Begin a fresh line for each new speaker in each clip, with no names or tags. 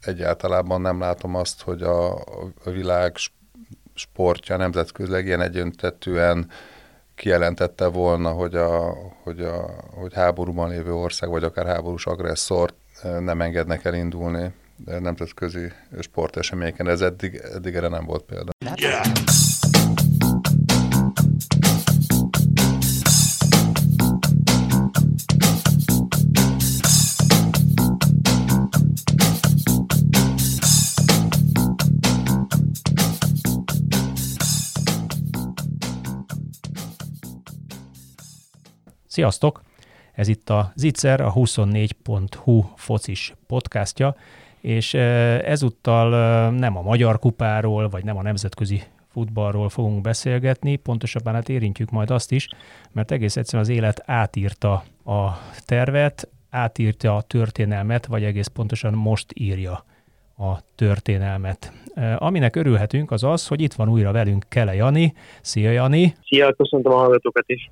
egyáltalában nem látom azt, hogy a, világ sportja nemzetközileg ilyen egyöntetően kijelentette volna, hogy, a, hogy, a, hogy háborúban lévő ország, vagy akár háborús agresszort nem engednek elindulni nemzetközi sporteseményeken. Ez eddig, eddig erre nem volt példa. Yeah.
Sziasztok! Ez itt a Zicser, a 24.hu focis podcastja, és ezúttal nem a Magyar Kupáról, vagy nem a nemzetközi futballról fogunk beszélgetni, pontosabban hát érintjük majd azt is, mert egész egyszerűen az élet átírta a tervet, átírta a történelmet, vagy egész pontosan most írja a történelmet. Aminek örülhetünk az az, hogy itt van újra velünk Kele Jani. Szia Jani!
Szia, köszöntöm a hallgatókat is!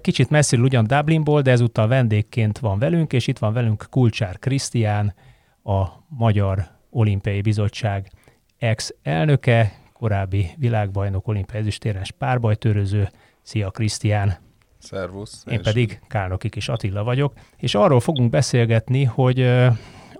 Kicsit messziről ugyan Dublinból, de ezúttal vendégként van velünk, és itt van velünk Kulcsár Krisztián, a Magyar Olimpiai Bizottság ex-elnöke, korábbi világbajnok olimpiai ezüstérmes párbajtöröző. Szia Krisztián!
Szervusz!
Én és... pedig Kálnoki Kis Attila vagyok, és arról fogunk beszélgetni, hogy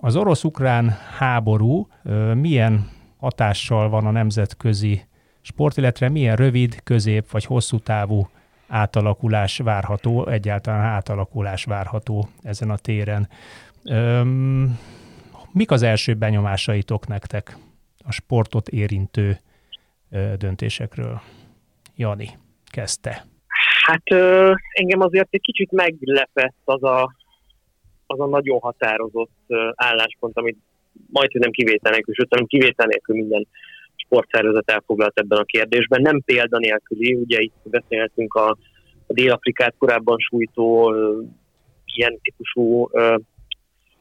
az orosz-ukrán háború milyen hatással van a nemzetközi sport, illetve milyen rövid, közép vagy hosszú távú átalakulás várható, egyáltalán átalakulás várható ezen a téren. Öm, mik az első benyomásaitok nektek a sportot érintő ö, döntésekről? Jani, kezdte.
Hát ö, engem azért egy kicsit meglepett az a, az a nagyon határozott ö, álláspont, amit majd, hogy nem kivétel nélkül, sőt, kivétel nélkül minden sportszervezet elfoglalt ebben a kérdésben. Nem példanélküli, ugye itt beszélhetünk a, a Dél-Afrikát korábban sújtó ilyen típusú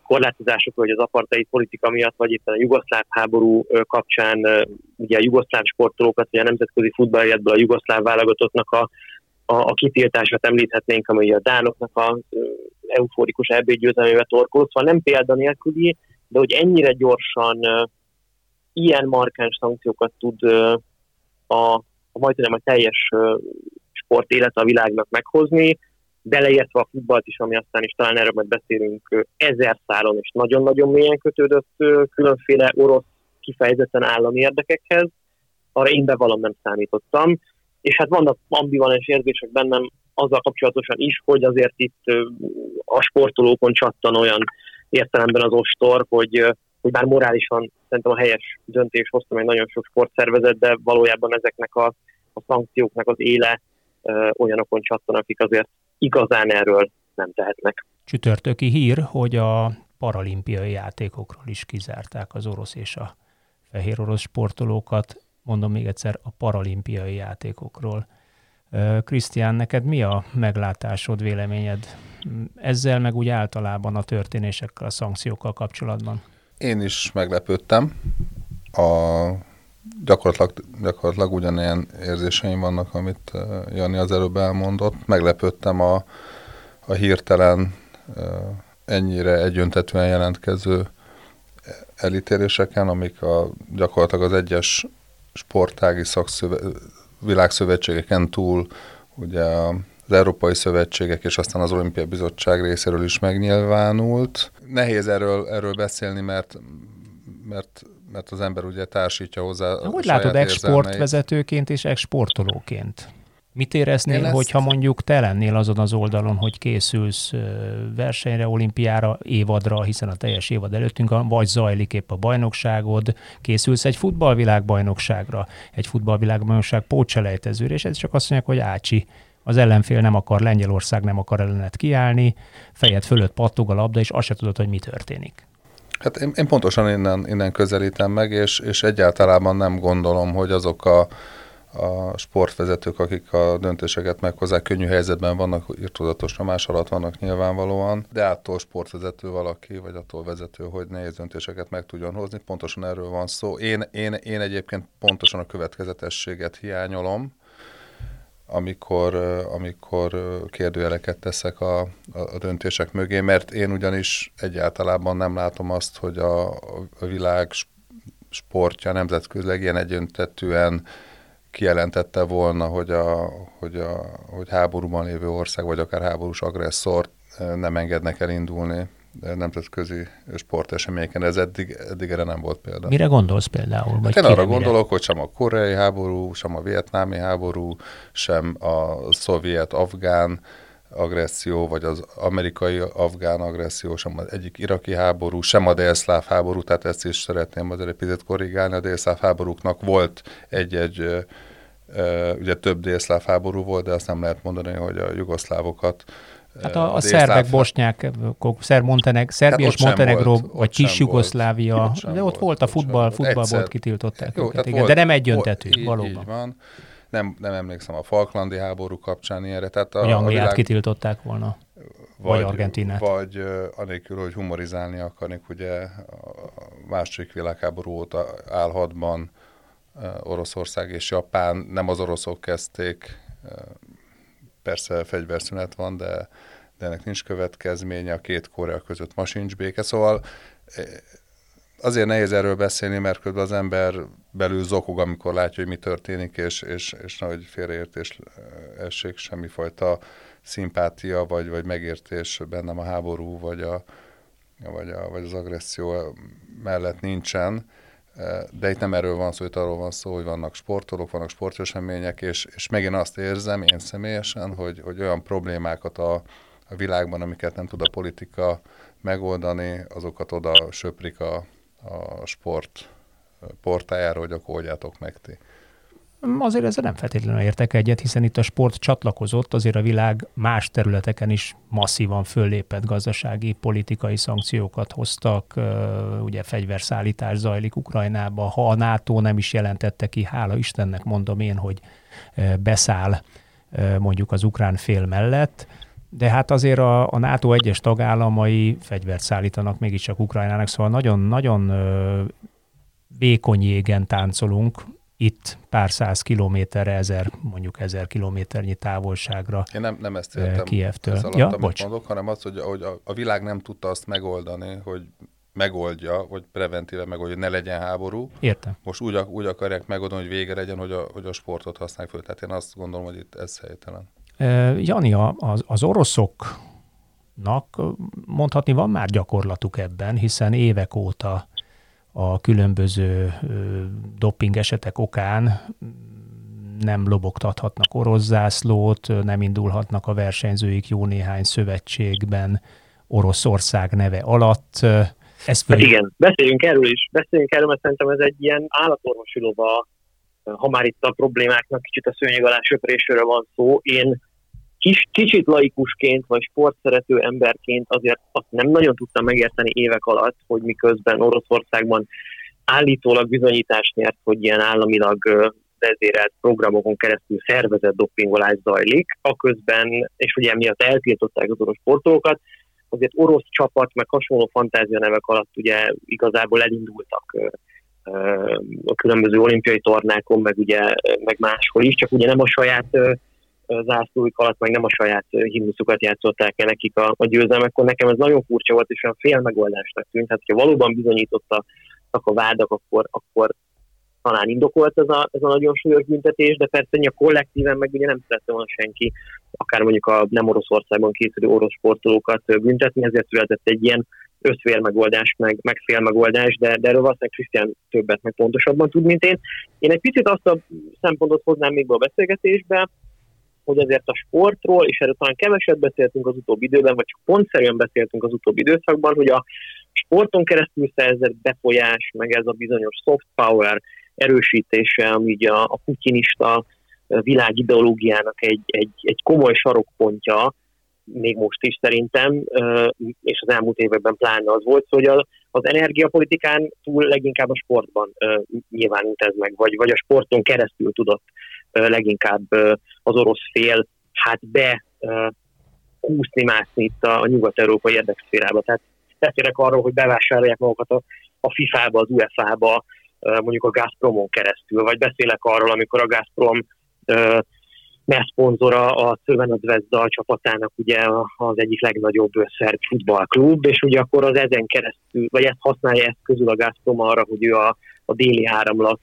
korlátozások, hogy az apartheid politika miatt, vagy éppen a jugoszláv háború kapcsán ugye a jugoszláv sportolókat, vagy a nemzetközi futballjátból a jugoszláv válogatottnak a, a, a kitiltását említhetnénk, ami a dánoknak a euforikus EB győzelmével torkolt, szóval nem példanélküli, de hogy ennyire gyorsan ilyen markáns szankciókat tud a, a majdnem a teljes sport élet a világnak meghozni, beleértve a futballt is, ami aztán is talán erről majd beszélünk ezer szálon, és nagyon-nagyon mélyen kötődött különféle orosz kifejezetten állami érdekekhez, arra én bevallom nem számítottam, és hát vannak ambivalens érzések bennem azzal kapcsolatosan is, hogy azért itt a sportolókon csattan olyan értelemben az ostor, hogy hogy bár morálisan szerintem a helyes döntés hozta meg nagyon sok sportszervezet, de valójában ezeknek a, a szankcióknak az éle ö, olyanokon csattan, akik azért igazán erről nem tehetnek.
Csütörtöki hír, hogy a paralimpiai játékokról is kizárták az orosz és a fehér orosz sportolókat, mondom még egyszer, a paralimpiai játékokról. Krisztián, neked mi a meglátásod, véleményed ezzel, meg úgy általában a történésekkel, a szankciókkal kapcsolatban?
Én is meglepődtem. A, gyakorlatilag, gyakorlatilag ugyanilyen érzéseim vannak, amit Jani az előbb elmondott. Meglepődtem a, a hirtelen ennyire egyöntetően jelentkező elítéléseken, amik a, gyakorlatilag az egyes sportági szakszöve, világszövetségeken túl ugye az Európai Szövetségek és aztán az Olimpiai Bizottság részéről is megnyilvánult. Nehéz erről, erről beszélni, mert, mert mert az ember ugye társítja hozzá
a Hogy látod exportvezetőként és exportolóként? Mit éreznél, ezt... hogyha mondjuk te lennél azon az oldalon, hogy készülsz versenyre, olimpiára, évadra, hiszen a teljes évad előttünk van, vagy zajlik épp a bajnokságod, készülsz egy futballvilágbajnokságra, egy futballvilágbajnokság pótselejtezőre, és ez csak azt mondják, hogy ácsi, az ellenfél nem akar, Lengyelország nem akar ellenet kiállni, fejed fölött pattog a labda, és azt se tudod, hogy mi történik.
Hát én, én pontosan innen, innen közelítem meg, és, és egyáltalán nem gondolom, hogy azok a, a sportvezetők, akik a döntéseket meghozzák, könnyű helyzetben vannak, irtózatos nyomás alatt vannak nyilvánvalóan, de attól sportvezető valaki, vagy attól vezető, hogy nehéz döntéseket meg tudjon hozni, pontosan erről van szó. Én, én, én egyébként pontosan a következetességet hiányolom, amikor, amikor kérdőjeleket teszek a, a döntések mögé, mert én ugyanis egyáltalában nem látom azt, hogy a, a világ sportja nemzetközileg ilyen egyöntetően kijelentette volna, hogy, a, hogy, a, hogy háborúban lévő ország, vagy akár háborús agresszort nem engednek elindulni nemzetközi sporteseményeken. Ez eddig, eddig erre nem volt példa.
Mire gondolsz például?
Vagy hát én arra mire? gondolok, hogy sem a koreai háború, sem a vietnámi háború, sem a szovjet-afgán agresszió, vagy az amerikai-afgán agresszió, sem az egyik iraki háború, sem a délszláv háború, tehát ezt is szeretném azért egy picit korrigálni. A délszláv háborúknak volt egy-egy, ugye több délszláv háború volt, de azt nem lehet mondani, hogy a jugoszlávokat
Hát a, a szerbek, bosnyák, szerb Monteneg, Szerbia hát és Montenegro, vagy kis Jugoszlávia, de ott volt, a futball, futballból kitiltották Jó, őket, igen, volt, de nem egyöntetű, volt, valóban. Így van.
Nem, nem emlékszem a Falklandi háború kapcsán ilyenre. Tehát
a, a világ... kitiltották volna. Vagy, vagy Argentinát.
Vagy anélkül, hogy humorizálni akarnék, ugye a második világháború óta állhatban Oroszország és Japán, nem az oroszok kezdték, persze fegyverszünet van, de, de ennek nincs következménye, a két Korea között ma sincs béke, szóval azért nehéz erről beszélni, mert közben az ember belül zokog, amikor látja, hogy mi történik, és, és, és nehogy félreértés essék semmifajta szimpátia, vagy, vagy megértés bennem a háború, vagy, a, vagy, a, vagy az agresszió mellett nincsen. De itt nem erről van szó, itt arról van szó, hogy vannak sportolók, vannak sportesemények, és, és megint azt érzem én személyesen, hogy, hogy olyan problémákat a, a világban, amiket nem tud a politika megoldani, azokat oda söprik a, a sport portájára, hogy akkor oldjátok meg ti.
Azért ezzel nem feltétlenül értek egyet, hiszen itt a sport csatlakozott, azért a világ más területeken is masszívan föllépett gazdasági, politikai szankciókat hoztak, ugye fegyverszállítás zajlik Ukrajnába, ha a NATO nem is jelentette ki, hála Istennek mondom én, hogy beszáll mondjuk az ukrán fél mellett, de hát azért a, a NATO egyes tagállamai fegyvert szállítanak mégiscsak Ukrajnának, szóval nagyon-nagyon vékony jégen táncolunk, itt pár száz kilométerre, ezer, mondjuk ezer kilométernyi távolságra
Én nem, nem ezt értem
Kievtől.
Ez alatt, ja, bocs. mondok, hanem az, hogy, hogy a, a világ nem tudta azt megoldani, hogy megoldja, vagy preventíve megoldja, hogy ne legyen háború.
Értem.
Most úgy, úgy akarják megoldani, hogy vége legyen, hogy a, hogy a sportot használják föl. Tehát én azt gondolom, hogy itt ez helytelen.
Jani, az, az oroszoknak mondhatni van már gyakorlatuk ebben, hiszen évek óta a különböző doping esetek okán nem lobogtathatnak orosz zászlót, nem indulhatnak a versenyzőik jó néhány szövetségben Oroszország neve alatt.
Ez föl... hát igen, beszéljünk erről is. Beszéljünk erről, mert szerintem ez egy ilyen állatorvosi lova, ha már itt a problémáknak kicsit a szőnyeg alá söprésről van szó. Én kis, kicsit laikusként, vagy sportszerető emberként azért azt nem nagyon tudtam megérteni évek alatt, hogy miközben Oroszországban állítólag bizonyítást nyert, hogy ilyen államilag vezérelt programokon keresztül szervezett dopingolás zajlik, aközben, és ugye emiatt eltiltották az orosz sportolókat, azért orosz csapat, meg hasonló fantázia nevek alatt ugye igazából elindultak a különböző olimpiai tornákon, meg ugye meg máshol is, csak ugye nem a saját zászlóik alatt, meg nem a saját himnuszukat játszották el nekik a, a győzelmekkor. Nekem ez nagyon furcsa volt, és olyan fél megoldásnak tűnt. Hát, hogyha valóban bizonyítottak a vádak, akkor, akkor talán indokolt ez a, ez a nagyon súlyos büntetés, de persze a kollektíven meg ugye nem szerette volna senki, akár mondjuk a nem Oroszországban készülő orosz sportolókat büntetni, ezért született egy ilyen összfél megoldás, meg, meg fél megoldás, de, de erről valószínűleg Krisztián többet meg pontosabban tud, mint én. Én egy picit azt a szempontot hoznám még be a beszélgetésbe, hogy azért a sportról, és erről talán keveset beszéltünk az utóbbi időben, vagy csak pontszerűen beszéltünk az utóbbi időszakban, hogy a sporton keresztül szerzett befolyás, meg ez a bizonyos soft power erősítése, ami ugye a, a putinista világideológiának egy, egy, egy komoly sarokpontja, még most is szerintem, és az elmúlt években pláne az volt, hogy az energiapolitikán túl leginkább a sportban nyilvánult ez meg, vagy, vagy a sporton keresztül tudott leginkább az orosz fél hát be kúszni, mászni itt a, nyugat-európai érdekszférába. Tehát beszélek arról, hogy bevásárolják magukat a, FIFA-ba, az UEFA-ba, mondjuk a Gazpromon keresztül, vagy beszélek arról, amikor a Gazprom messzponzora a Crvena Zvezda csapatának ugye az egyik legnagyobb szerb futballklub, és ugye akkor az ezen keresztül, vagy ezt használja ezt közül a Gazprom arra, hogy ő a, a déli áramlat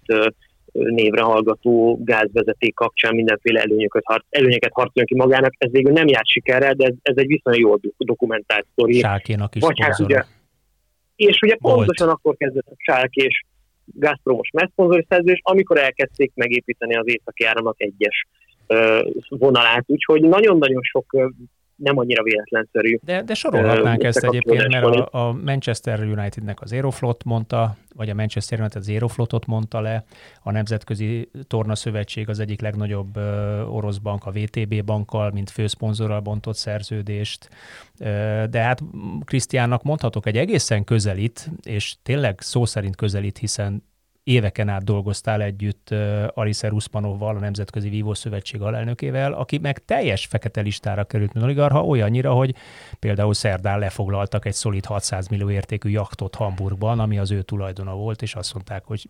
névre hallgató gázvezeték kapcsán mindenféle előnyöket, harc, előnyöket harcoljon ki magának. Ez végül nem járt sikerrel, de ez, ez egy viszonylag jól dokumentált sztori.
Sákénak is Vagy hát
ugye, És ugye Volt. pontosan akkor kezdett a Sálki és Gazpromos messzponzori szerződés, amikor elkezdték megépíteni az északi áramlat egyes vonalát, úgyhogy nagyon-nagyon sok nem annyira véletlenszerű.
De, de sorolhatnánk uh, ezt egyébként, mert a, a Manchester Unitednek az Aeroflot mondta, vagy a Manchester United az Aeroflotot mondta le, a Nemzetközi Torna Szövetség az egyik legnagyobb uh, orosz bank, a VTB bankkal, mint főszponzorral bontott szerződést, uh, de hát Krisztiánnak mondhatok egy egészen közelít, és tényleg szó szerint közelít, hiszen éveken át dolgoztál együtt uh, Alice Ruszpanovval, a Nemzetközi Vívó Szövetség alelnökével, aki meg teljes fekete listára került, mint oligarha, olyannyira, hogy például szerdán lefoglaltak egy szolid 600 millió értékű jaktot Hamburgban, ami az ő tulajdona volt, és azt mondták, hogy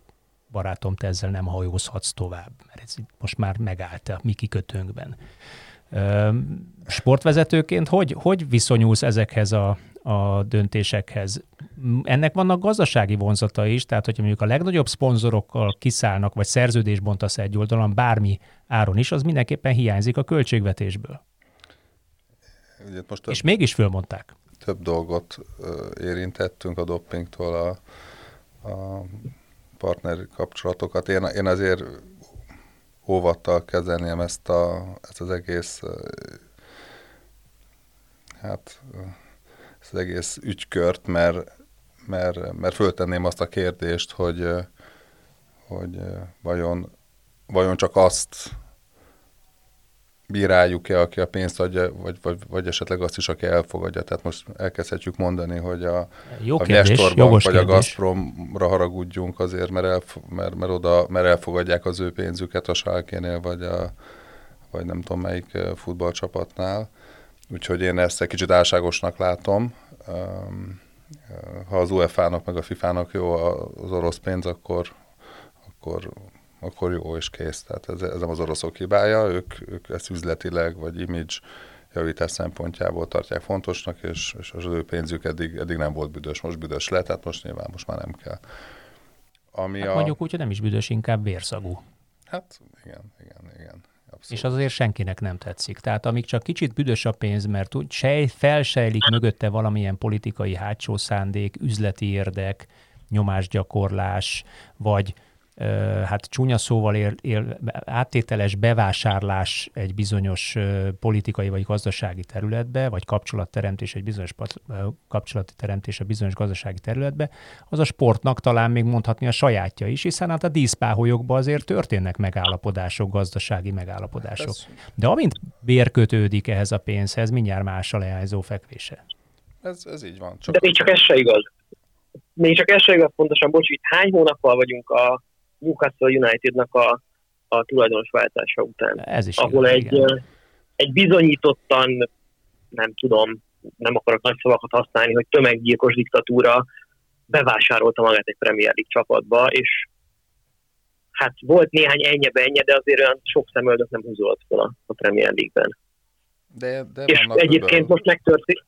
barátom, te ezzel nem hajózhatsz tovább, mert ez most már megállt a mi kikötőnkben. Sportvezetőként hogy, hogy viszonyulsz ezekhez a, a döntésekhez. Ennek vannak gazdasági vonzata is, tehát hogyha mondjuk a legnagyobb szponzorokkal kiszállnak, vagy szerződés bontasz egy oldalon, bármi áron is, az mindenképpen hiányzik a költségvetésből. Ugye most több, És mégis fölmondták.
Több dolgot érintettünk a doppingtól a, a partneri kapcsolatokat. Én, én azért óvattal kezelném ezt, a, ezt az egész hát ezt az egész ügykört, mert, mert, mert föltenném azt a kérdést, hogy, hogy vajon, vajon csak azt bíráljuk-e, aki a pénzt adja, vagy, vagy, vagy esetleg azt is, aki elfogadja. Tehát most elkezdhetjük mondani, hogy a,
Jó a kérdés, Bank, vagy kérdés.
a Gazpromra haragudjunk azért, mert, elf, mert, mert, oda, mert elfogadják az ő pénzüket a Sálkénél, vagy, a, vagy nem tudom melyik futballcsapatnál. Úgyhogy én ezt egy kicsit álságosnak látom. Ha az UEFA-nak meg a FIFA-nak jó az orosz pénz, akkor, akkor, akkor jó és kész. Tehát ez, ez nem az oroszok hibája, ők, ők ezt üzletileg vagy image javítás szempontjából tartják fontosnak, és, és az ő pénzük eddig, eddig nem volt büdös, most büdös lett, tehát most nyilván most már nem kell.
Ami hát a... Mondjuk úgy, hogy nem is büdös, inkább vérszagú.
Hát igen, igen, igen.
Abszolút. És az azért senkinek nem tetszik. Tehát amíg csak kicsit büdös a pénz, mert úgy sej, felsejlik mögötte valamilyen politikai hátsó szándék, üzleti érdek, nyomásgyakorlás, vagy hát csúnya szóval él, él, áttételes bevásárlás egy bizonyos politikai vagy gazdasági területbe, vagy kapcsolatteremtés egy bizonyos kapcsolati teremtés a bizonyos gazdasági területbe, az a sportnak talán még mondhatni a sajátja is, hiszen hát a díszpáholyokban azért történnek megállapodások, gazdasági megállapodások. De amint bér kötődik ehhez a pénzhez, mindjárt más a leányzó fekvése.
Ez, ez így van.
Csak De még csak ez se igaz. Még csak ez se igaz pontosan, bocs, itt hány hónappal vagyunk a Newcastle Unitednak a, a tulajdonos váltása után.
Ez is
ahol igaz, egy, igen. egy bizonyítottan, nem tudom, nem akarok nagy szavakat használni, hogy tömeggyilkos diktatúra bevásárolta magát egy Premier League csapatba, és hát volt néhány ennyi ennyi, de azért olyan sok szemöldök nem húzolt fel a Premier League-ben.
De, de
és egyébként öböl. most megtörtént,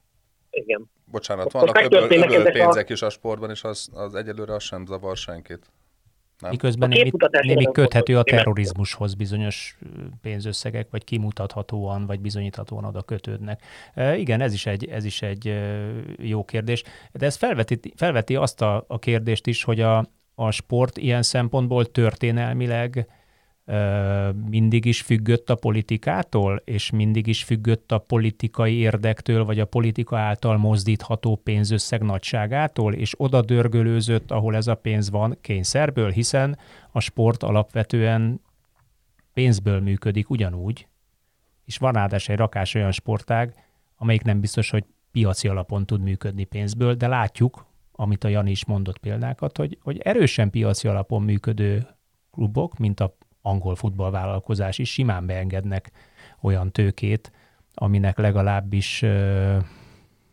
igen.
Bocsánat, vannak öböl, öböl pénzek a... is a sportban, és az, az egyelőre az sem zavar senkit.
Nem. Miközben némi, némi köthető a terrorizmushoz bizonyos pénzösszegek, vagy kimutathatóan, vagy bizonyíthatóan oda kötődnek. E, igen, ez is egy, ez is egy jó kérdés. De ez felveti, felveti azt a, a kérdést is, hogy a, a sport ilyen szempontból történelmileg mindig is függött a politikától, és mindig is függött a politikai érdektől, vagy a politika által mozdítható pénzösszeg nagyságától, és oda dörgölőzött, ahol ez a pénz van, kényszerből, hiszen a sport alapvetően pénzből működik ugyanúgy, és van ráadásul egy rakás olyan sportág, amelyik nem biztos, hogy piaci alapon tud működni pénzből, de látjuk, amit a Jani is mondott példákat, hogy, hogy erősen piaci alapon működő klubok, mint a angol futballvállalkozás is simán beengednek olyan tőkét, aminek legalábbis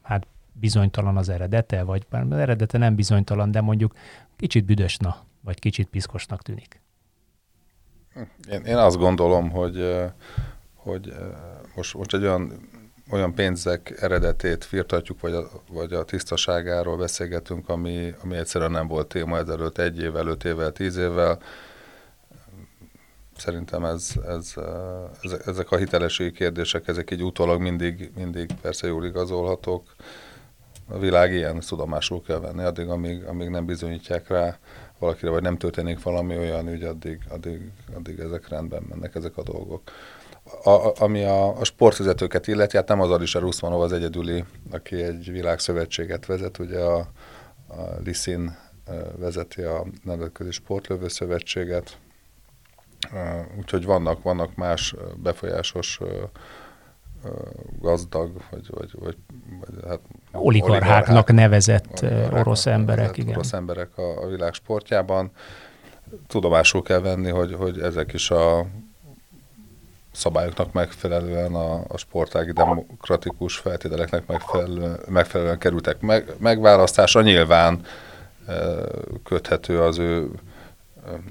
hát bizonytalan az eredete, vagy az eredete nem bizonytalan, de mondjuk kicsit büdösna, vagy kicsit piszkosnak tűnik.
Én, én azt gondolom, hogy, hogy most, most egy olyan, olyan pénzek eredetét firtatjuk, vagy a, vagy a tisztaságáról beszélgetünk, ami, ami egyszerűen nem volt téma ezelőtt egy évvel, öt évvel, tíz évvel. Szerintem ez, ez, ez, ezek a hitelességi kérdések, ezek így utólag mindig, mindig persze jól igazolhatók. A világ ilyen, tudomásul kell venni, addig, amíg, amíg nem bizonyítják rá valakire, vagy nem történik valami olyan ügy, addig, addig, addig ezek rendben mennek, ezek a dolgok. A, ami a, a sportvezetőket illeti, hát nem az Alisher Ruszmanov az egyedüli, aki egy világszövetséget vezet, ugye a, a Liszin vezeti a Nemzetközi Sportlövő Szövetséget, úgyhogy vannak, vannak más befolyásos gazdag, vagy, vagy, vagy, vagy
hát oligarcháknak nevezett orosz emberek, nevezett igen.
Orosz emberek a, a világ sportjában. Tudomásul kell venni, hogy, hogy ezek is a szabályoknak megfelelően, a, a sportági demokratikus feltételeknek megfelelően, megfelelően kerültek meg, megválasztásra. Nyilván köthető az ő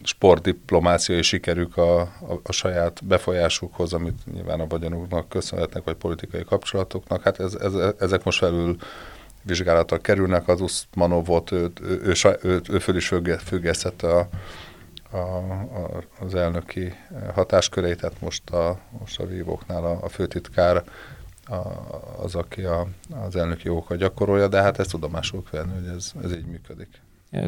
sportdiplomáciai sikerük a, a, a saját befolyásukhoz, amit nyilván a vagyonuknak köszönhetnek, vagy politikai kapcsolatoknak. Hát ez, ez, ezek most felül vizsgálatra kerülnek, az Uszmanovot, ő, ő, ő, ő, ő föl is függesztette a, a, a, az elnöki hatáskörét, tehát most a, most a vívóknál a, a főtitkár a, az, aki a, az elnöki jogokat gyakorolja, de hát ezt tudomásul venni, hogy ez, ez így működik.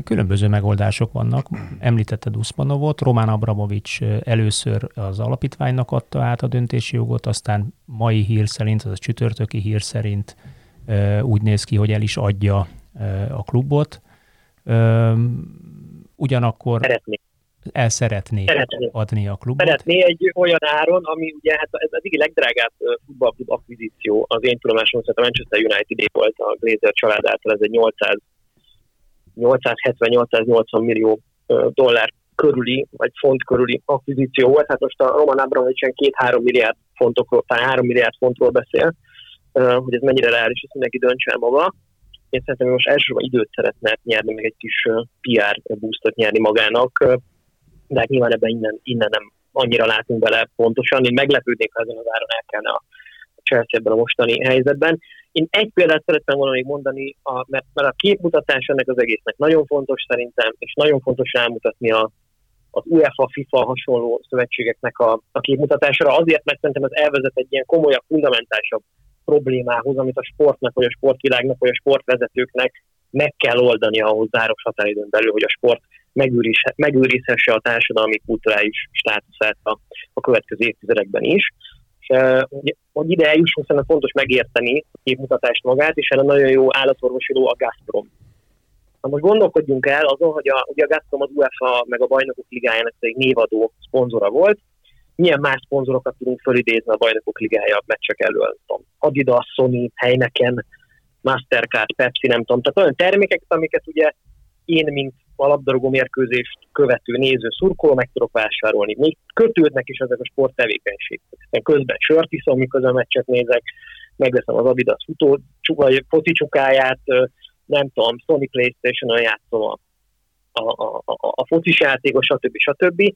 Különböző megoldások vannak. Említetted Uszmanovot, Román Abramovics először az alapítványnak adta át a döntési jogot, aztán mai hír szerint, az a csütörtöki hír szerint úgy néz ki, hogy el is adja a klubot. Ugyanakkor Szeretné. el szeretné, szeretné adni a klubot.
Szeretné egy olyan áron, ami ugye hát ez az egyik legdrágább futballklub akvizíció az én tudomásom szerint a Manchester United volt a Glazer család által, ez egy 800 870-880 millió dollár körüli, vagy font körüli akvizíció volt. Hát most a Roman Abramovich 2-3 milliárd fontokról, talán 3 milliárd fontról beszél, hogy ez mennyire reális, ezt mindenki döntse el maga. Én szerintem most elsősorban időt szeretne nyerni, meg egy kis PR boostot nyerni magának, de hát nyilván ebben innen, innen nem annyira látunk bele pontosan. Én meglepődnék, ha ezen az áron elkelne a Chelsea ebben a mostani helyzetben. Én egy példát szerettem volna még mondani, a, mert, mert a képmutatás ennek az egésznek nagyon fontos szerintem, és nagyon fontos rámutatni a, az UEFA, FIFA hasonló szövetségeknek a, a képmutatásra, azért, mert szerintem ez elvezet egy ilyen komolyabb, fundamentálisabb problémához, amit a sportnak, vagy a sportvilágnak, vagy a sportvezetőknek meg kell oldani ahhoz záros határidőn belül, hogy a sport megőrizhesse a társadalmi kulturális státuszát a, a következő évtizedekben is hogy ide eljussunk, szerintem fontos megérteni a képmutatást magát, és erre nagyon jó állatorvosiló a Gazprom. Na most gondolkodjunk el azon, hogy a, ugye a Gazprom az UEFA meg a Bajnokok Ligájának egy névadó szponzora volt, milyen más szponzorokat tudunk fölidézni a Bajnokok Ligája meccsek elől. Adidas, Sony, Heineken, Mastercard, Pepsi, nem tudom. Tehát olyan termékek, amiket ugye én, mint a labdarúgó mérkőzést követő néző szurkoló meg tudok vásárolni. Még kötődnek is ezek a sporttevékenységek. Közben sört iszom, miközben meccset nézek, megveszem az Adidas futó, vagy foci csukáját, nem tudom, Sony Playstation-on játszom a, a, a, a, a focis játékos, stb. stb.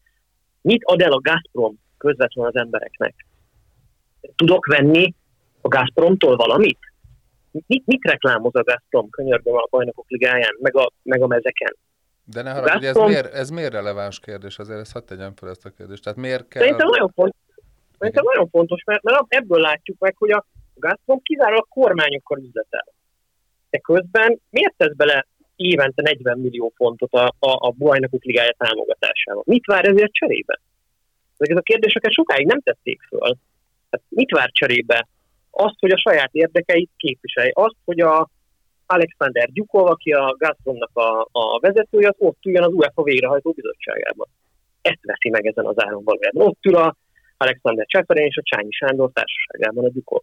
Mit ad el a Gazprom közvetlenül az embereknek? Tudok venni a Gazpromtól valamit? Mit, mit reklámoz a Gazprom könyörgöm a bajnokok ligáján, meg a, meg a mezeken?
De ne haragudj, ez miért, ez miért releváns kérdés? Azért ezt hadd tegyem fel ezt a kérdést. Tehát miért kell...
Szerintem nagyon fontos, szerintem nagyon fontos mert, mert ebből látjuk meg, hogy a Gazprom kizárólag kormányokkal üzletel. De közben miért tesz bele évente 40 millió fontot a, a, a bajnokok ligája támogatásába? Mit vár ezért cserébe? Ezek a kérdéseket sokáig nem tették föl. Tehát mit vár cserébe? Azt, hogy a saját érdekeit képviselje. Azt, hogy a, Alexander Gyukov, aki a Gazpromnak a, a vezetője, az ott üljön az UEFA végrehajtó bizottságában. Ezt veszi meg ezen az áron valójában. Ott ül a Alexander Cseferén és a Csányi Sándor társaságában a Gyukov.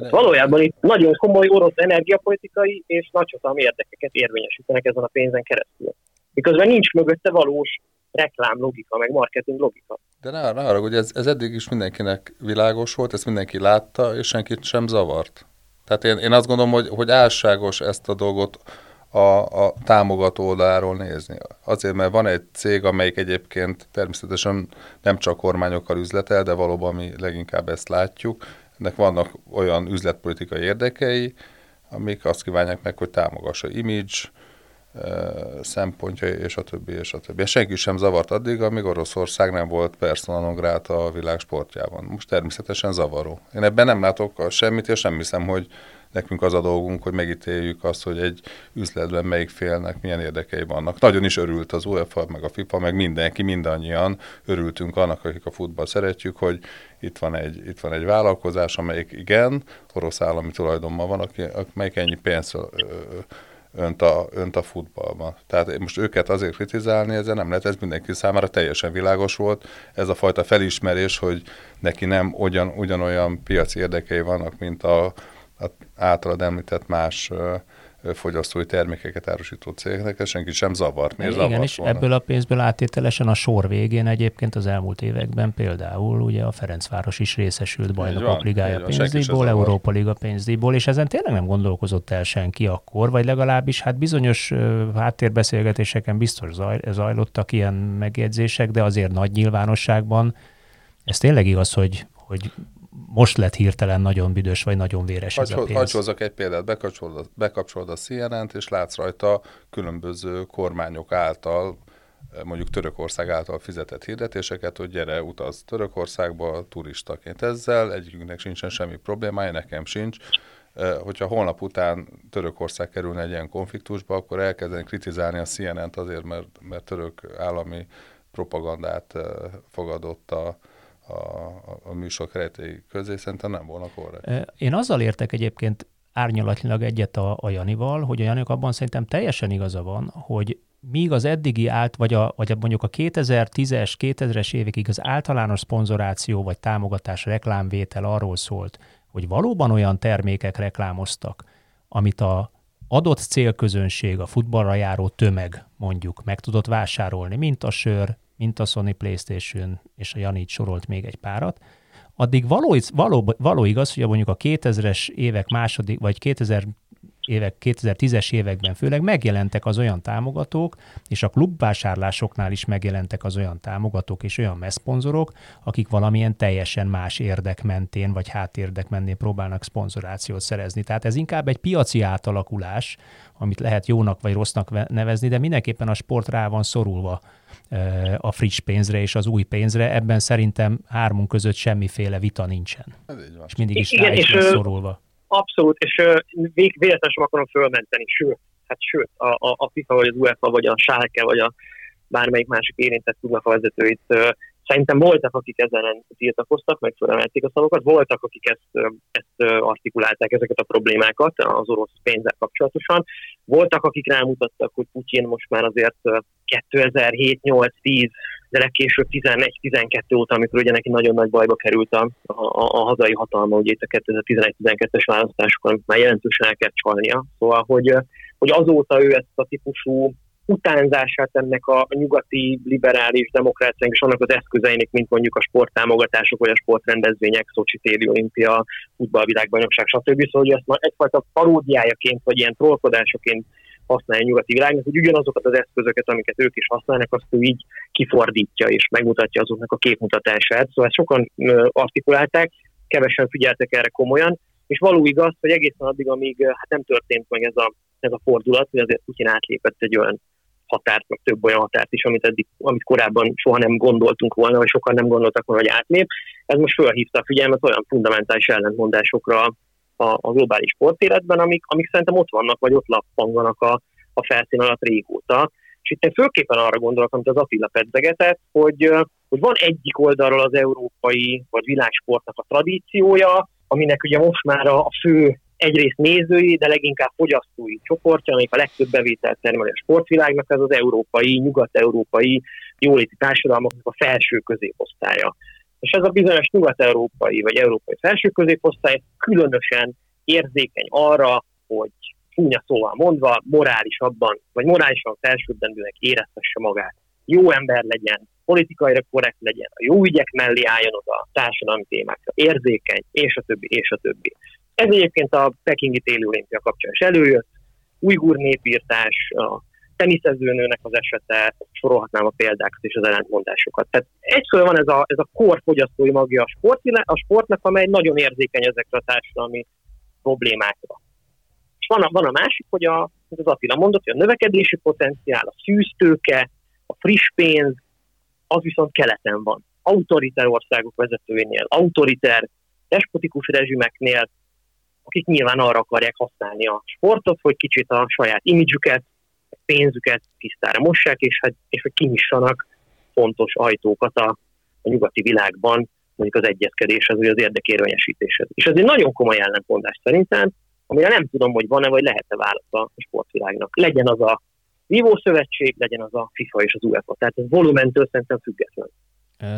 Hát valójában itt nagyon komoly orosz energiapolitikai és nagyhatalmi érdekeket érvényesítenek ezen a pénzen keresztül. Miközben nincs mögötte valós reklám logika, meg marketing logika.
De ne, ne arra, hogy ez, ez eddig is mindenkinek világos volt, ezt mindenki látta, és senkit sem zavart. Tehát én, én azt gondolom, hogy, hogy álságos ezt a dolgot a, a támogató oldaláról nézni. Azért, mert van egy cég, amelyik egyébként természetesen nem csak kormányokkal üzletel, de valóban mi leginkább ezt látjuk. Ennek vannak olyan üzletpolitikai érdekei, amik azt kívánják meg, hogy támogassa image, szempontja, és a többi, és a többi. Senki sem zavart addig, amíg Oroszország nem volt persona non a világ sportjában. Most természetesen zavaró. Én ebben nem látok semmit, és nem hiszem, hogy nekünk az a dolgunk, hogy megítéljük azt, hogy egy üzletben melyik félnek milyen érdekei vannak. Nagyon is örült az UEFA, meg a FIFA, meg mindenki, mindannyian örültünk annak, akik a futball szeretjük, hogy itt van egy, itt van egy vállalkozás, amelyik igen, orosz állami tulajdonban van, aki, amelyik ennyi pénzt önt a, önt a futballban. Tehát most őket azért kritizálni, ezzel nem lehet, ez mindenki számára teljesen világos volt. Ez a fajta felismerés, hogy neki nem ugyan, ugyanolyan piaci érdekei vannak, mint a, a általad említett más fogyasztói termékeket árusító cégnek, ez senki sem zavart.
Miért Igen, és volna? ebből a pénzből áttételesen a sor végén egyébként az elmúlt években például ugye a Ferencváros is részesült bajnokok ligája pénzdíjból, Európa Liga pénzdíjból, és ezen tényleg nem gondolkozott el senki akkor, vagy legalábbis hát bizonyos háttérbeszélgetéseken biztos zaj, zajlottak ilyen megjegyzések, de azért nagy nyilvánosságban ez tényleg igaz, hogy, hogy most lett hirtelen nagyon büdös, vagy nagyon véres Hagy, ez a pénz.
Hagyhozzak egy példát, bekapcsolod, bekapcsolod a CNN-t, és látsz rajta különböző kormányok által, mondjuk Törökország által fizetett hirdetéseket, hogy gyere, utaz Törökországba turistaként. Ezzel egyikünknek sincsen semmi problémája, nekem sincs. Hogyha holnap után Törökország kerülne egy ilyen konfliktusba, akkor elkezdeni kritizálni a CNN-t azért, mert, mert török állami propagandát fogadott a, a, a, műsor keretei közé, szerintem nem volna korrekt.
Én azzal értek egyébként árnyalatnyilag egyet a, a Janival, hogy a Janik abban szerintem teljesen igaza van, hogy míg az eddigi állt, vagy, a, vagy a, mondjuk a 2010-es, 2000-es évekig az általános szponzoráció vagy támogatás reklámvétel arról szólt, hogy valóban olyan termékek reklámoztak, amit a adott célközönség, a futballra járó tömeg mondjuk meg tudott vásárolni, mint a sör, mint a Sony PlayStation, és a Jani sorolt még egy párat, addig való, való, való igaz, hogy mondjuk a 2000-es évek második, vagy 2000 évek, 2010-es években főleg megjelentek az olyan támogatók, és a klubvásárlásoknál is megjelentek az olyan támogatók és olyan messzponzorok, akik valamilyen teljesen más érdek mentén, vagy hátérdek mentén próbálnak szponzorációt szerezni. Tehát ez inkább egy piaci átalakulás, amit lehet jónak vagy rossznak nevezni, de mindenképpen a sport rá van szorulva a friss pénzre és az új pénzre. Ebben szerintem hármunk között semmiféle vita nincsen. Ez így van. És mindig is Igen, rá is és, szorulva.
Abszolút, és véletlenül sem akarom fölmenteni, sőt, hát sőt, a, a, a FIFA, vagy az UEFA, vagy a Schalke, vagy a bármelyik másik érintett tudnak a vezetőit Szerintem voltak, akik ezen tiltakoztak, meg fölemelték a szavakat, voltak, akik ezt, ezt artikulálták, ezeket a problémákat az orosz pénzzel kapcsolatosan. Voltak, akik rámutattak, hogy Putyin most már azért 2007, 8, 10, de legkésőbb 11-12 óta, amikor ugye neki nagyon nagy bajba került a, a, a hazai hatalma, ugye itt a 2011-12-es választásokon már jelentősen el kell csalnia. Szóval, hogy, hogy azóta ő ezt a típusú utánzását ennek a nyugati liberális demokráciának és annak az eszközeinek, mint mondjuk a sporttámogatások vagy a sportrendezvények, Szocsi téli olimpia, futballvilágbajnokság, stb. Szóval hogy ezt már egyfajta paródiájaként vagy ilyen trollkodásaként használja a nyugati világnak, hogy ugyanazokat az eszközöket, amiket ők is használnak, azt ő így kifordítja és megmutatja azoknak a képmutatását. Szóval sokan artikulálták, kevesen figyeltek erre komolyan, és való igaz, hogy egészen addig, amíg hát nem történt meg ez a, ez a fordulat, hogy azért Putyin átlépett egy olyan határt, meg több olyan határt is, amit, eddig, amit korábban soha nem gondoltunk volna, vagy sokan nem gondoltak volna, hogy átlép. Ez most felhívta a figyelmet olyan fundamentális ellentmondásokra a, a globális sportéletben, amik, amik szerintem ott vannak, vagy ott lappanganak a, a felszín alatt régóta. És itt én főképpen arra gondolok, amit az Attila pedzegetett, hogy, hogy van egyik oldalról az európai vagy világsportnak a tradíciója, aminek ugye most már a fő egyrészt nézői, de leginkább fogyasztói csoportja, amelyik a legtöbb bevételt termeli a sportvilágnak, ez az európai, nyugat-európai jóléti társadalmaknak a felső középosztálya. És ez a bizonyos nyugat-európai vagy európai felső középosztály különösen érzékeny arra, hogy csúnya szóval mondva, morálisabban, vagy morálisan felsőbbrendűnek éreztesse magát. Jó ember legyen, politikai korrekt legyen, a jó ügyek mellé álljon oda társadalmi témákra, érzékeny, és a többi, és a többi. Ez egyébként a Pekingi téli olimpia kapcsán is előjött, ujgur népírtás, a teniszezőnőnek az esete, sorolhatnám a példákat és az ellentmondásokat. Tehát egyszerűen van ez a, ez a kor fogyasztói magja a, sport, a sportnak, amely nagyon érzékeny ezekre a társadalmi problémákra. És van a, van a másik, hogy a, az Attila mondott, hogy a növekedési potenciál, a szűztőke, a friss pénz, az viszont keleten van. Autoriter országok vezetőinél, autoriter, despotikus rezsimeknél, akik nyilván arra akarják használni a sportot, hogy kicsit a saját imidzsüket, pénzüket tisztára mossák, és, hogy, és hogy kinyissanak fontos ajtókat a, a nyugati világban, mondjuk az egyezkedéshez, vagy az érdekérvényesítéshez. És ez egy nagyon komoly ellentmondás szerintem, amire nem tudom, hogy van-e, vagy lehet-e válasz a sportvilágnak. Legyen az a Vívó legyen az a FIFA és az UEFA. Tehát ez volumentől szerintem független.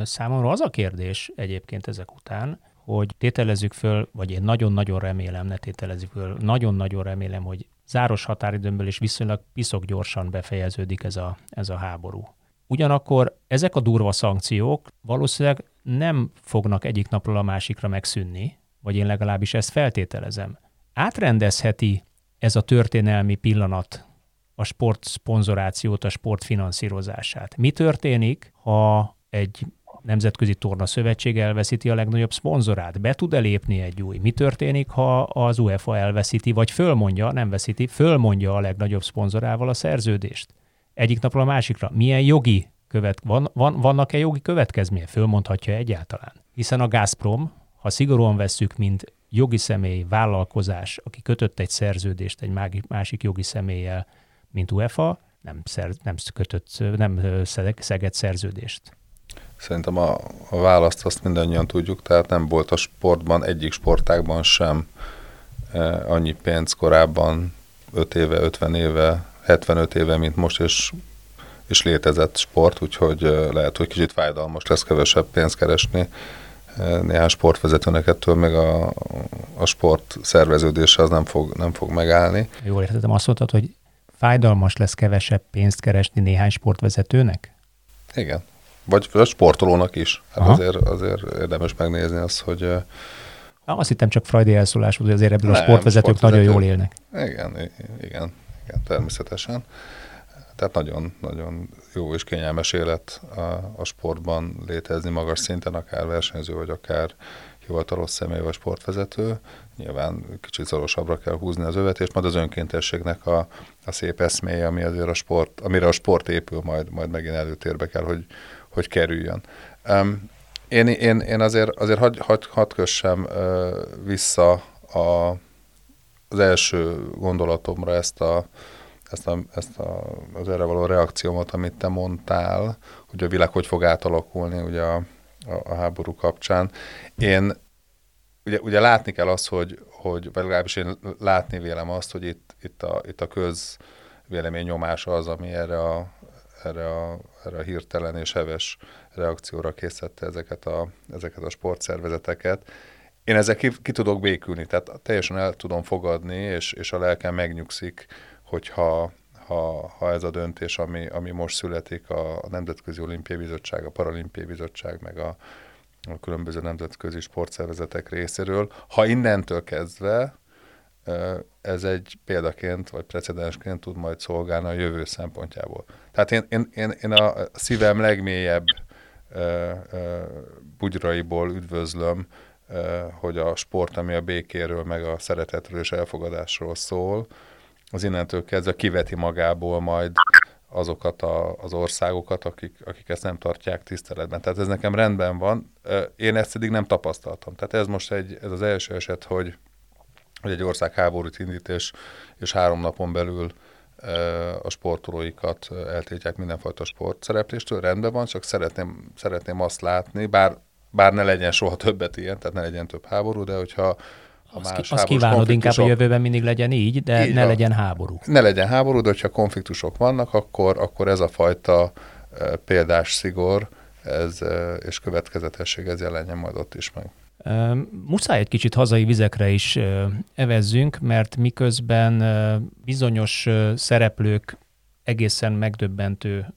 Számomra az a kérdés egyébként ezek után, hogy tételezzük föl, vagy én nagyon-nagyon remélem, ne tételezzük föl, nagyon-nagyon remélem, hogy záros határidőmből is viszonylag piszok gyorsan befejeződik ez a, ez a háború. Ugyanakkor ezek a durva szankciók valószínűleg nem fognak egyik napról a másikra megszűnni, vagy én legalábbis ezt feltételezem. Átrendezheti ez a történelmi pillanat a sport szponzorációt, a sport finanszírozását. Mi történik, ha egy Nemzetközi Torna Szövetség elveszíti a legnagyobb szponzorát. Be tud-e lépni egy új? Mi történik, ha az UEFA elveszíti, vagy fölmondja, nem veszíti, fölmondja a legnagyobb szponzorával a szerződést? Egyik napról a másikra. Milyen jogi követ, van, van, vannak-e jogi következménye? Fölmondhatja egyáltalán? Hiszen a Gazprom, ha szigorúan vesszük, mint jogi személy, vállalkozás, aki kötött egy szerződést egy másik jogi személlyel, mint UEFA, nem, szer, nem kötött, nem szegett szerződést.
Szerintem a, a választ azt mindannyian tudjuk, tehát nem volt a sportban, egyik sportágban sem e, annyi pénz korábban, 5 éve, 50 éve, 75 éve, mint most, és, és létezett sport, úgyhogy e, lehet, hogy kicsit fájdalmas lesz kevesebb pénzt keresni. E, néhány sportvezetőnek ettől meg a, a sport szerveződése az nem fog, nem fog megállni.
Jól értettem, azt mondtad, hogy fájdalmas lesz kevesebb pénzt keresni néhány sportvezetőnek?
Igen, vagy a sportolónak is. Hát azért, azért érdemes megnézni azt, hogy...
Na, azt hittem csak Freudi elszólás volt, hogy azért ebből nem, a sportvezetők nagyon jól élnek.
Igen, igen, igen, természetesen. Tehát nagyon, nagyon jó és kényelmes élet a, a sportban létezni magas szinten, akár versenyző, vagy akár hivatalos személy vagy sportvezető. Nyilván kicsit szorosabbra kell húzni az övet, és majd az önkéntességnek a, a szép eszméje, ami azért a sport, amire a sport épül, majd, majd megint előtérbe kell, hogy, hogy kerüljön. Um, én, én, én azért, azért hadd had, had kössem uh, vissza a, az első gondolatomra ezt a, ezt, a, ezt a, az erre való reakciómat, amit te mondtál, hogy a világ hogy fog átalakulni ugye a, a, a háború kapcsán. Én ugye, ugye látni kell azt, hogy, hogy vagy legalábbis én látni vélem azt, hogy itt, itt, a, itt a közvélemény nyomása az, ami erre a, erre a, erre a hirtelen és heves reakcióra készítette ezeket a, ezeket a sportszervezeteket. Én ezzel ki, ki tudok békülni, tehát teljesen el tudom fogadni, és, és a lelkem megnyugszik, hogyha ha, ha ez a döntés, ami, ami most születik a, a Nemzetközi Olimpiai Bizottság, a Paralimpiai Bizottság, meg a, a különböző nemzetközi sportszervezetek részéről, ha innentől kezdve ez egy példaként vagy precedensként tud majd szolgálni a jövő szempontjából. Tehát én, én, én, én a szívem legmélyebb bugyraiból üdvözlöm, hogy a sport, ami a békéről, meg a szeretetről és elfogadásról szól, az innentől kezdve kiveti magából majd azokat a, az országokat, akik, akik ezt nem tartják tiszteletben. Tehát ez nekem rendben van. Én ezt eddig nem tapasztaltam. Tehát ez most egy, ez az első eset, hogy hogy egy ország háborút indít, és, és három napon belül a sportolóikat eltiltják mindenfajta sportszerepléstől, rendben van, csak szeretném, szeretném azt látni, bár, bár ne legyen soha többet ilyen, tehát ne legyen több háború, de hogyha
ha más azt, kívánod inkább, hogy jövőben mindig legyen így, de így ne van. legyen háború.
Ne legyen háború, de hogyha konfliktusok vannak, akkor, akkor ez a fajta példás szigor ez, és következetesség ez jelenjen majd ott is meg.
Muszáj egy kicsit hazai vizekre is evezzünk, mert miközben bizonyos szereplők egészen megdöbbentő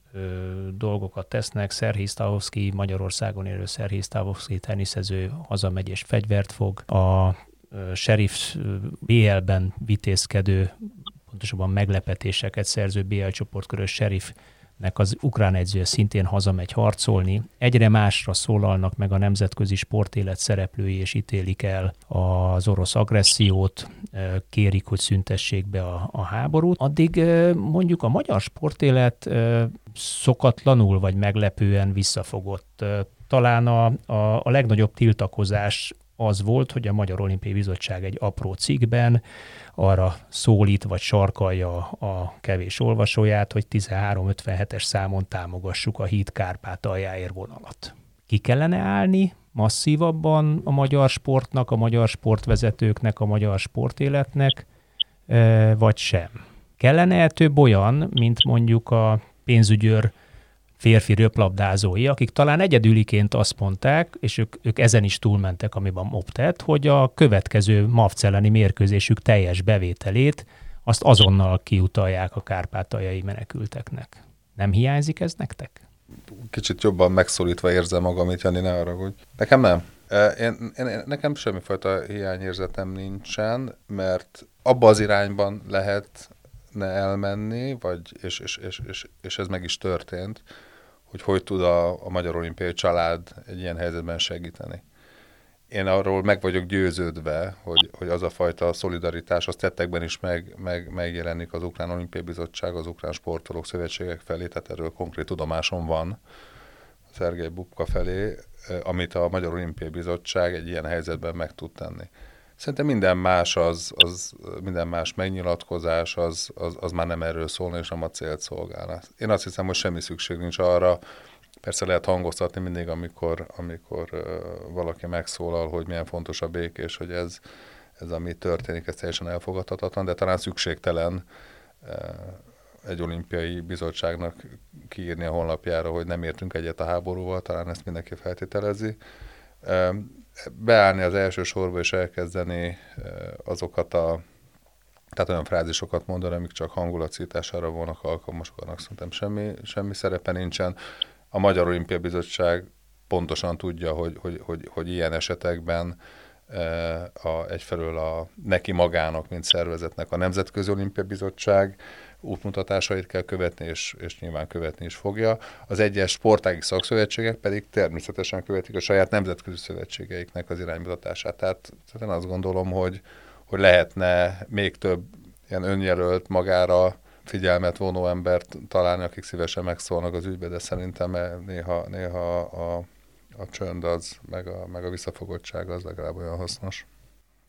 dolgokat tesznek. Stavovszki, Magyarországon élő Szerhii Stavovszki teniszező hazamegy és fegyvert fog. A sheriff BL-ben vitézkedő pontosabban meglepetéseket szerző BL csoportkörös sheriff nek az ukrán edzője szintén hazamegy harcolni. Egyre másra szólalnak meg a nemzetközi sportélet szereplői, és ítélik el az orosz agressziót, kérik, hogy szüntessék be a, a háborút. Addig mondjuk a magyar sportélet szokatlanul vagy meglepően visszafogott. Talán a, a, a legnagyobb tiltakozás az volt, hogy a Magyar Olimpiai Bizottság egy apró cikkben arra szólít vagy sarkalja a kevés olvasóját, hogy 1357-es számon támogassuk a híd Kárpátaljáért vonalat. Ki kellene állni masszívabban a magyar sportnak, a magyar sportvezetőknek, a magyar sportéletnek, e, vagy sem? Kellene több olyan, mint mondjuk a pénzügyőr férfi röplabdázói, akik talán egyedüliként azt mondták, és ők, ők ezen is túlmentek, amiben MOP tett, hogy a következő mavceleni mérkőzésük teljes bevételét azt azonnal kiutalják a kárpátaljai menekülteknek. Nem hiányzik ez nektek?
Kicsit jobban megszólítva érzem magam, itt Jani, ne arra, hogy nekem nem. Én, én, nekem semmifajta hiányérzetem nincsen, mert abba az irányban lehet ne elmenni, vagy, és, és, és, és, és ez meg is történt, hogy hogy tud a, a Magyar Olimpiai Család egy ilyen helyzetben segíteni. Én arról meg vagyok győződve, hogy, hogy az a fajta szolidaritás az tettekben is meg, meg, megjelenik az Ukrán Olimpiai Bizottság, az Ukrán Sportolók Szövetségek felé, tehát erről konkrét tudomásom van Szergei Bubka felé, amit a Magyar Olimpiai Bizottság egy ilyen helyzetben meg tud tenni. Szerintem minden más, az, az, minden más megnyilatkozás, az, az, az már nem erről szólna, és nem a célt szolgálna. Én azt hiszem, hogy semmi szükség nincs arra, persze lehet hangoztatni mindig, amikor, amikor valaki megszólal, hogy milyen fontos a békés, hogy ez, ez ami történik, ez teljesen elfogadhatatlan, de talán szükségtelen egy olimpiai bizottságnak kiírni a honlapjára, hogy nem értünk egyet a háborúval, talán ezt mindenki feltételezi beállni az első sorba és elkezdeni eh, azokat a tehát olyan frázisokat mondani, amik csak hangulatszítására vannak alkalmasak, annak szerintem semmi, semmi szerepe nincsen. A Magyar Olimpia Bizottság pontosan tudja, hogy, hogy, hogy, hogy ilyen esetekben e, a, egyfelől a neki magának, mint szervezetnek a Nemzetközi Olimpia Bizottság útmutatásait kell követni, és, és nyilván követni is fogja. Az egyes sportági szakszövetségek pedig természetesen követik a saját nemzetközi szövetségeiknek az iránymutatását. Tehát, tehát én azt gondolom, hogy, hogy lehetne még több ilyen önjelölt magára figyelmet vonó embert találni, akik szívesen megszólnak az ügybe, de szerintem néha, néha a, a csönd az, meg a, meg a visszafogottság az legalább olyan hasznos.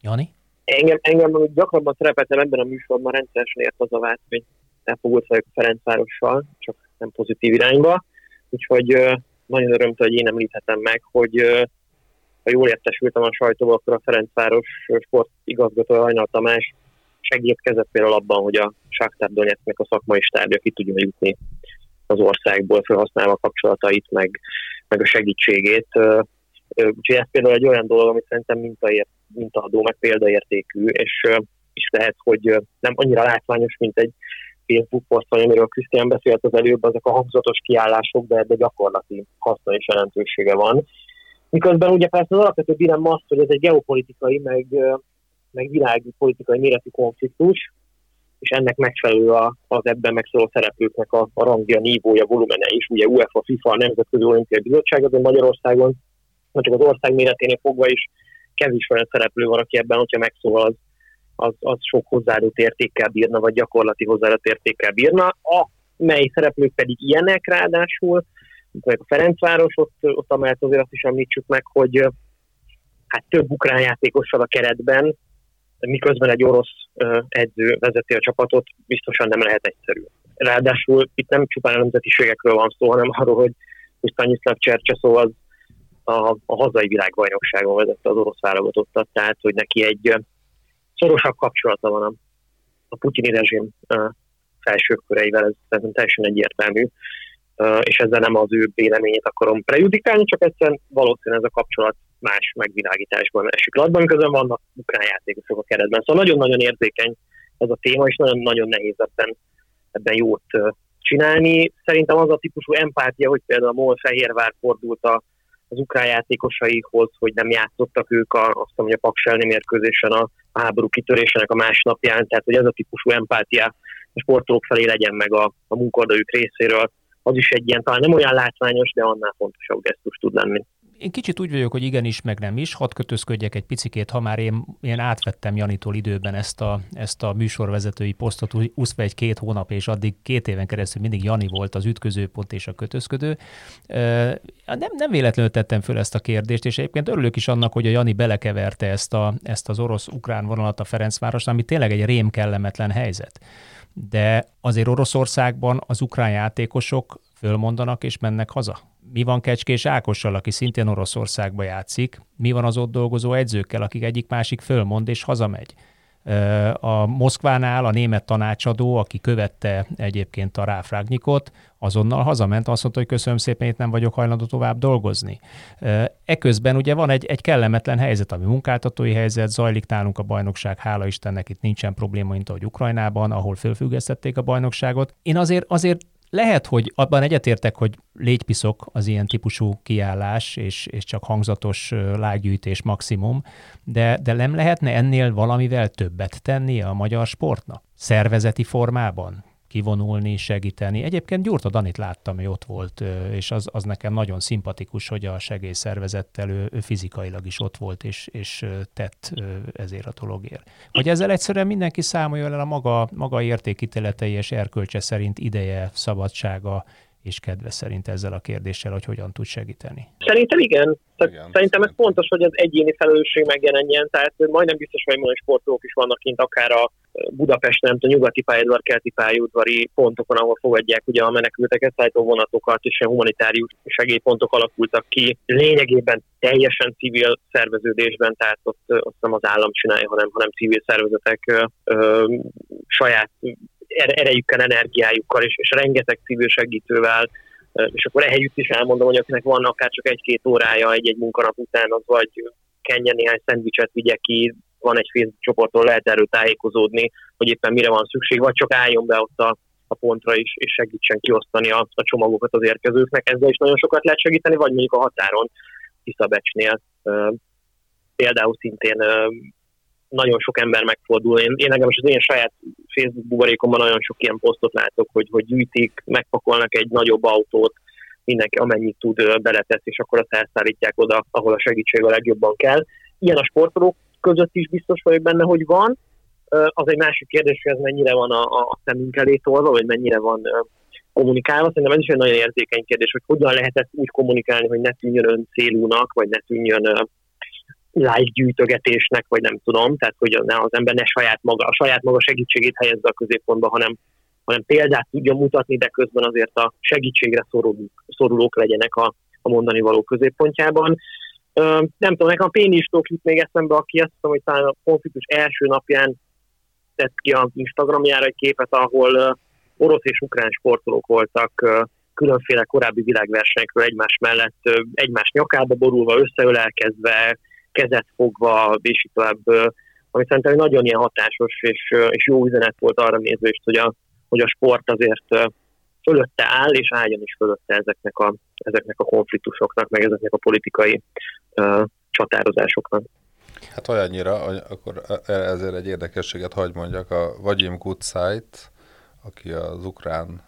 Jani?
Engem, engem gyakrabban szerepeltem ebben a műsorban rendszeresen ért az a vált, hogy elfogult vagyok Ferencvárossal, csak nem pozitív irányba. Úgyhogy nagyon örömtől, hogy én említhetem meg, hogy ha jól értesültem a sajtóval, akkor a Ferencváros sportigazgató Hajnal Tamás segítkezett például abban, hogy a Sáktár Donetsknek a szakmai stábja ki tudjon jutni az országból, felhasználva a kapcsolatait, meg, meg a segítségét. Úgyhogy ez például egy olyan dolog, amit szerintem mintaért, mintaadó, meg példaértékű, és, és lehet, hogy nem annyira látványos, mint egy Facebook poszton, amiről Krisztián beszélt az előbb, ezek a hangzatos kiállások, de, de gyakorlati haszna és jelentősége van. Miközben ugye persze az alapvető dilemma az, hogy ez egy geopolitikai, meg, meg világi politikai méretű konfliktus, és ennek megfelelő a, az ebben megszóló szereplőknek a, a rangja, nívója, volumene is, ugye UEFA, FIFA, a Nemzetközi Olimpiai Bizottság, de Magyarországon, csak az ország méreténél fogva is kevés olyan szereplő van, aki ebben, hogyha megszólal, az, az, az sok hozzáadott értékkel bírna, vagy gyakorlati hozzáadott értékkel bírna, a mely szereplők pedig ilyenek ráadásul, mint a Ferencváros, ott, ott amellett azért azt is említsük meg, hogy hát több ukrán játékossal a keretben, miközben egy orosz edző vezeti a csapatot, biztosan nem lehet egyszerű. Ráadásul itt nem csupán a nemzetiségekről van szó, hanem arról, hogy Stanislav Csercseszó az a, a hazai világbajnokságon vezette az orosz válogatottat, tehát hogy neki egy szorosabb kapcsolata van a, a putyini rezsim uh, felsőköreivel, ez szerintem teljesen egyértelmű, és ezzel nem az ő véleményét akarom prejudikálni, csak egyszerűen valószínűleg ez a kapcsolat más megvilágításban esik latban, miközben vannak ukrán játékosok a keretben. Szóval nagyon-nagyon érzékeny ez a téma, és nagyon-nagyon nehéz ebben, ebben jót csinálni. Szerintem az a típusú empátia, hogy például a MOL Fehérvár fordult a az ukrán játékosaihoz, hogy nem játszottak ők a, azt mondom, hogy a Pakselni mérkőzésen a, a háború kitörésének a másnapján, tehát hogy ez a típusú empátia a sportolók felé legyen meg a, a munkadójuk részéről, az is egy ilyen, talán nem olyan látványos, de annál fontosabb gesztus tud lenni.
Én kicsit úgy vagyok, hogy igenis, meg nem is. Hadd kötözködjek egy picikét, ha már én, én átvettem Janitól időben ezt a, ezt a műsorvezetői posztot, úszva egy-két hónap, és addig két éven keresztül mindig Jani volt az ütközőpont és a kötözködő. Nem, nem véletlenül tettem föl ezt a kérdést, és egyébként örülök is annak, hogy a Jani belekeverte ezt, a, ezt az orosz-ukrán vonalat a Ferencváros, ami tényleg egy rém kellemetlen helyzet. De azért Oroszországban az ukrán játékosok fölmondanak és mennek haza mi van Kecskés Ákossal, aki szintén Oroszországba játszik, mi van az ott dolgozó edzőkkel, akik egyik-másik fölmond és hazamegy. A Moszkvánál a német tanácsadó, aki követte egyébként a ráfrágnyikot, azonnal hazament, azt mondta, hogy köszönöm szépen, itt nem vagyok hajlandó tovább dolgozni. Eközben ugye van egy, egy kellemetlen helyzet, ami munkáltatói helyzet, zajlik nálunk a bajnokság, hála Istennek itt nincsen probléma, mint ahogy Ukrajnában, ahol fölfüggesztették a bajnokságot. Én azért, azért lehet, hogy abban egyetértek, hogy légypiszok az ilyen típusú kiállás, és, és csak hangzatos lágygyűjtés maximum, de, de nem lehetne ennél valamivel többet tenni a magyar sportnak? Szervezeti formában? Kivonulni, segíteni. Egyébként Gyurta Danit láttam, hogy ott volt, és az, az nekem nagyon szimpatikus, hogy a segélyszervezettel ő, ő fizikailag is ott volt, és, és tett ezért a dologért. Hogy ezzel egyszerűen mindenki számoljon el a maga, maga értékítéletei és erkölcse szerint ideje, szabadsága, és kedve szerint ezzel a kérdéssel, hogy hogyan tud segíteni?
Szerintem igen. igen. Szerintem ez fontos, hogy az egyéni felelősség megjelenjen, tehát majdnem biztos, hogy olyan sportolók is vannak kint, akár a Budapest, nem a nyugati pályaudvar, kelti pályaudvari pontokon, ahol fogadják ugye a menekülteket, szállító vonatokat, és a humanitárius segélypontok alakultak ki. Lényegében teljesen civil szerveződésben, tehát ott, ott nem az állam csinálja, hanem, hanem civil szervezetek ö, ö, saját erejükkel, energiájukkal, és, és rengeteg civil segítővel, és akkor ehelyütt is elmondom, hogy akinek van akár csak egy-két órája egy-egy munkanap után, az vagy kenjen néhány szendvicset vigye ki, van egy Facebook csoporton, lehet erről tájékozódni, hogy éppen mire van szükség, vagy csak álljon be ott a, a pontra is, és segítsen kiosztani a, a csomagokat az érkezőknek. Ezzel is nagyon sokat lehet segíteni, vagy mondjuk a határon, Tiszabecsnél. Például szintén nagyon sok ember megfordul. Én, én legalábbis az én saját Facebook buborékomban nagyon sok ilyen posztot látok, hogy, hogy gyűjtik, megpakolnak egy nagyobb autót, mindenki amennyit tud beletesz, és akkor azt elszállítják oda, ahol a segítség a legjobban kell. Ilyen a sportolók között is biztos vagyok benne, hogy van. Az egy másik kérdés, hogy ez mennyire van a, a szemünk elé tolva, vagy mennyire van kommunikálva. Szerintem ez is egy nagyon érzékeny kérdés, hogy hogyan lehet ezt úgy kommunikálni, hogy ne tűnjön ön célúnak, vagy ne tűnjön like gyűjtögetésnek, vagy nem tudom, tehát hogy az ember ne saját maga, a saját maga segítségét helyezze a középpontba, hanem, hanem példát tudjon mutatni, de közben azért a segítségre szorulók, szorulók legyenek a, a mondani való középpontjában. Ö, nem tudom, nekem a Pénistók jut még eszembe, aki azt hiszem, hogy talán a konfliktus első napján tett ki az Instagramjára egy képet, ahol orosz és ukrán sportolók voltak különféle korábbi világversenyekről egymás mellett, egymás nyakába borulva, összeölelkezve, kezet fogva, és így tovább, ami szerintem nagyon ilyen hatásos és, és jó üzenet volt arra nézvést, hogy a, hogy a sport azért fölötte áll, és álljon is fölötte ezeknek a, ezeknek a konfliktusoknak, meg ezeknek a politikai uh, csatározásoknak.
Hát olyannyira, akkor ezért egy érdekességet hagy mondjak, a Vagyim Kutzait, aki az ukrán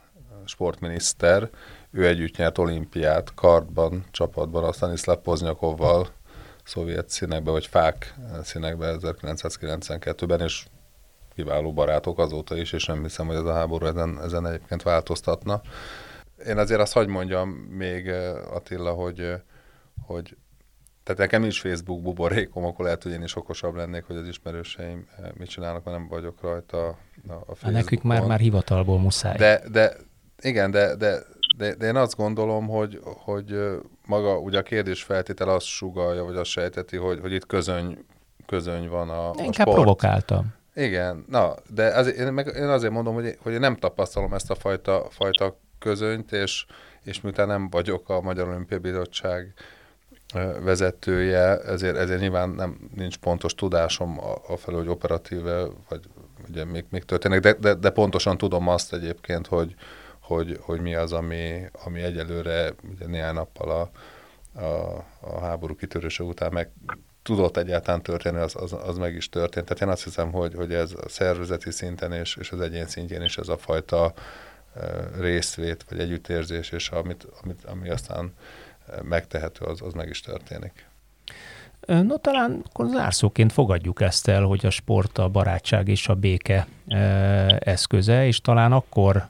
sportminiszter, ő együtt nyert olimpiát kartban, csapatban, a Stanislav Poznyakovval, szovjet színekbe, vagy fák színekbe 1992-ben, és kiváló barátok azóta is, és nem hiszem, hogy ez a háború ezen, ezen egyébként változtatna. Én azért azt hagyd mondjam még, Attila, hogy, hogy tehát nekem is Facebook buborékom, akkor lehet, hogy én is okosabb lennék, hogy az ismerőseim mit csinálnak, mert nem vagyok rajta a Facebookon. Hát
nekünk már, már hivatalból muszáj.
De, de igen, de, de, de, de én azt gondolom, hogy, hogy maga ugye a kérdés feltétel azt sugalja, vagy azt sejteti, hogy, hogy itt közöny, közöny van a, a
Inkább sport. provokáltam.
Igen, na, de azért, én, meg, én azért mondom, hogy, hogy én nem tapasztalom ezt a fajta, fajta közönyt, és, és miután nem vagyok a Magyar Olimpiai Bizottság vezetője, ezért, ezért nyilván nem, nincs pontos tudásom a, a felől, hogy operatíve, vagy ugye még, még történik, de, de, de pontosan tudom azt egyébként, hogy, hogy, hogy mi az, ami, ami egyelőre ugye néhány nappal a, a, a háború kitörése után meg tudott egyáltalán történni, az, az, az meg is történt. Tehát én azt hiszem, hogy, hogy ez a szervezeti szinten és, és az egyén szintjén is ez a fajta részvét, vagy együttérzés, és amit, amit, ami aztán megtehető, az, az meg is történik.
No, talán akkor zárszóként fogadjuk ezt el, hogy a sport, a barátság és a béke eszköze, és talán akkor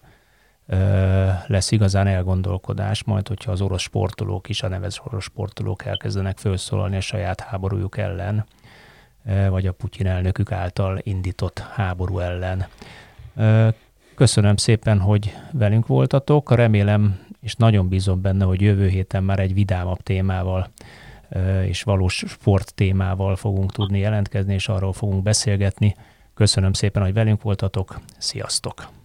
lesz igazán elgondolkodás, majd hogyha az orosz sportolók is, a neves orosz sportolók elkezdenek felszólalni a saját háborújuk ellen, vagy a Putyin elnökük által indított háború ellen. Köszönöm szépen, hogy velünk voltatok. Remélem, és nagyon bízom benne, hogy jövő héten már egy vidámabb témával és valós sport témával fogunk tudni jelentkezni, és arról fogunk beszélgetni. Köszönöm szépen, hogy velünk voltatok. Sziasztok!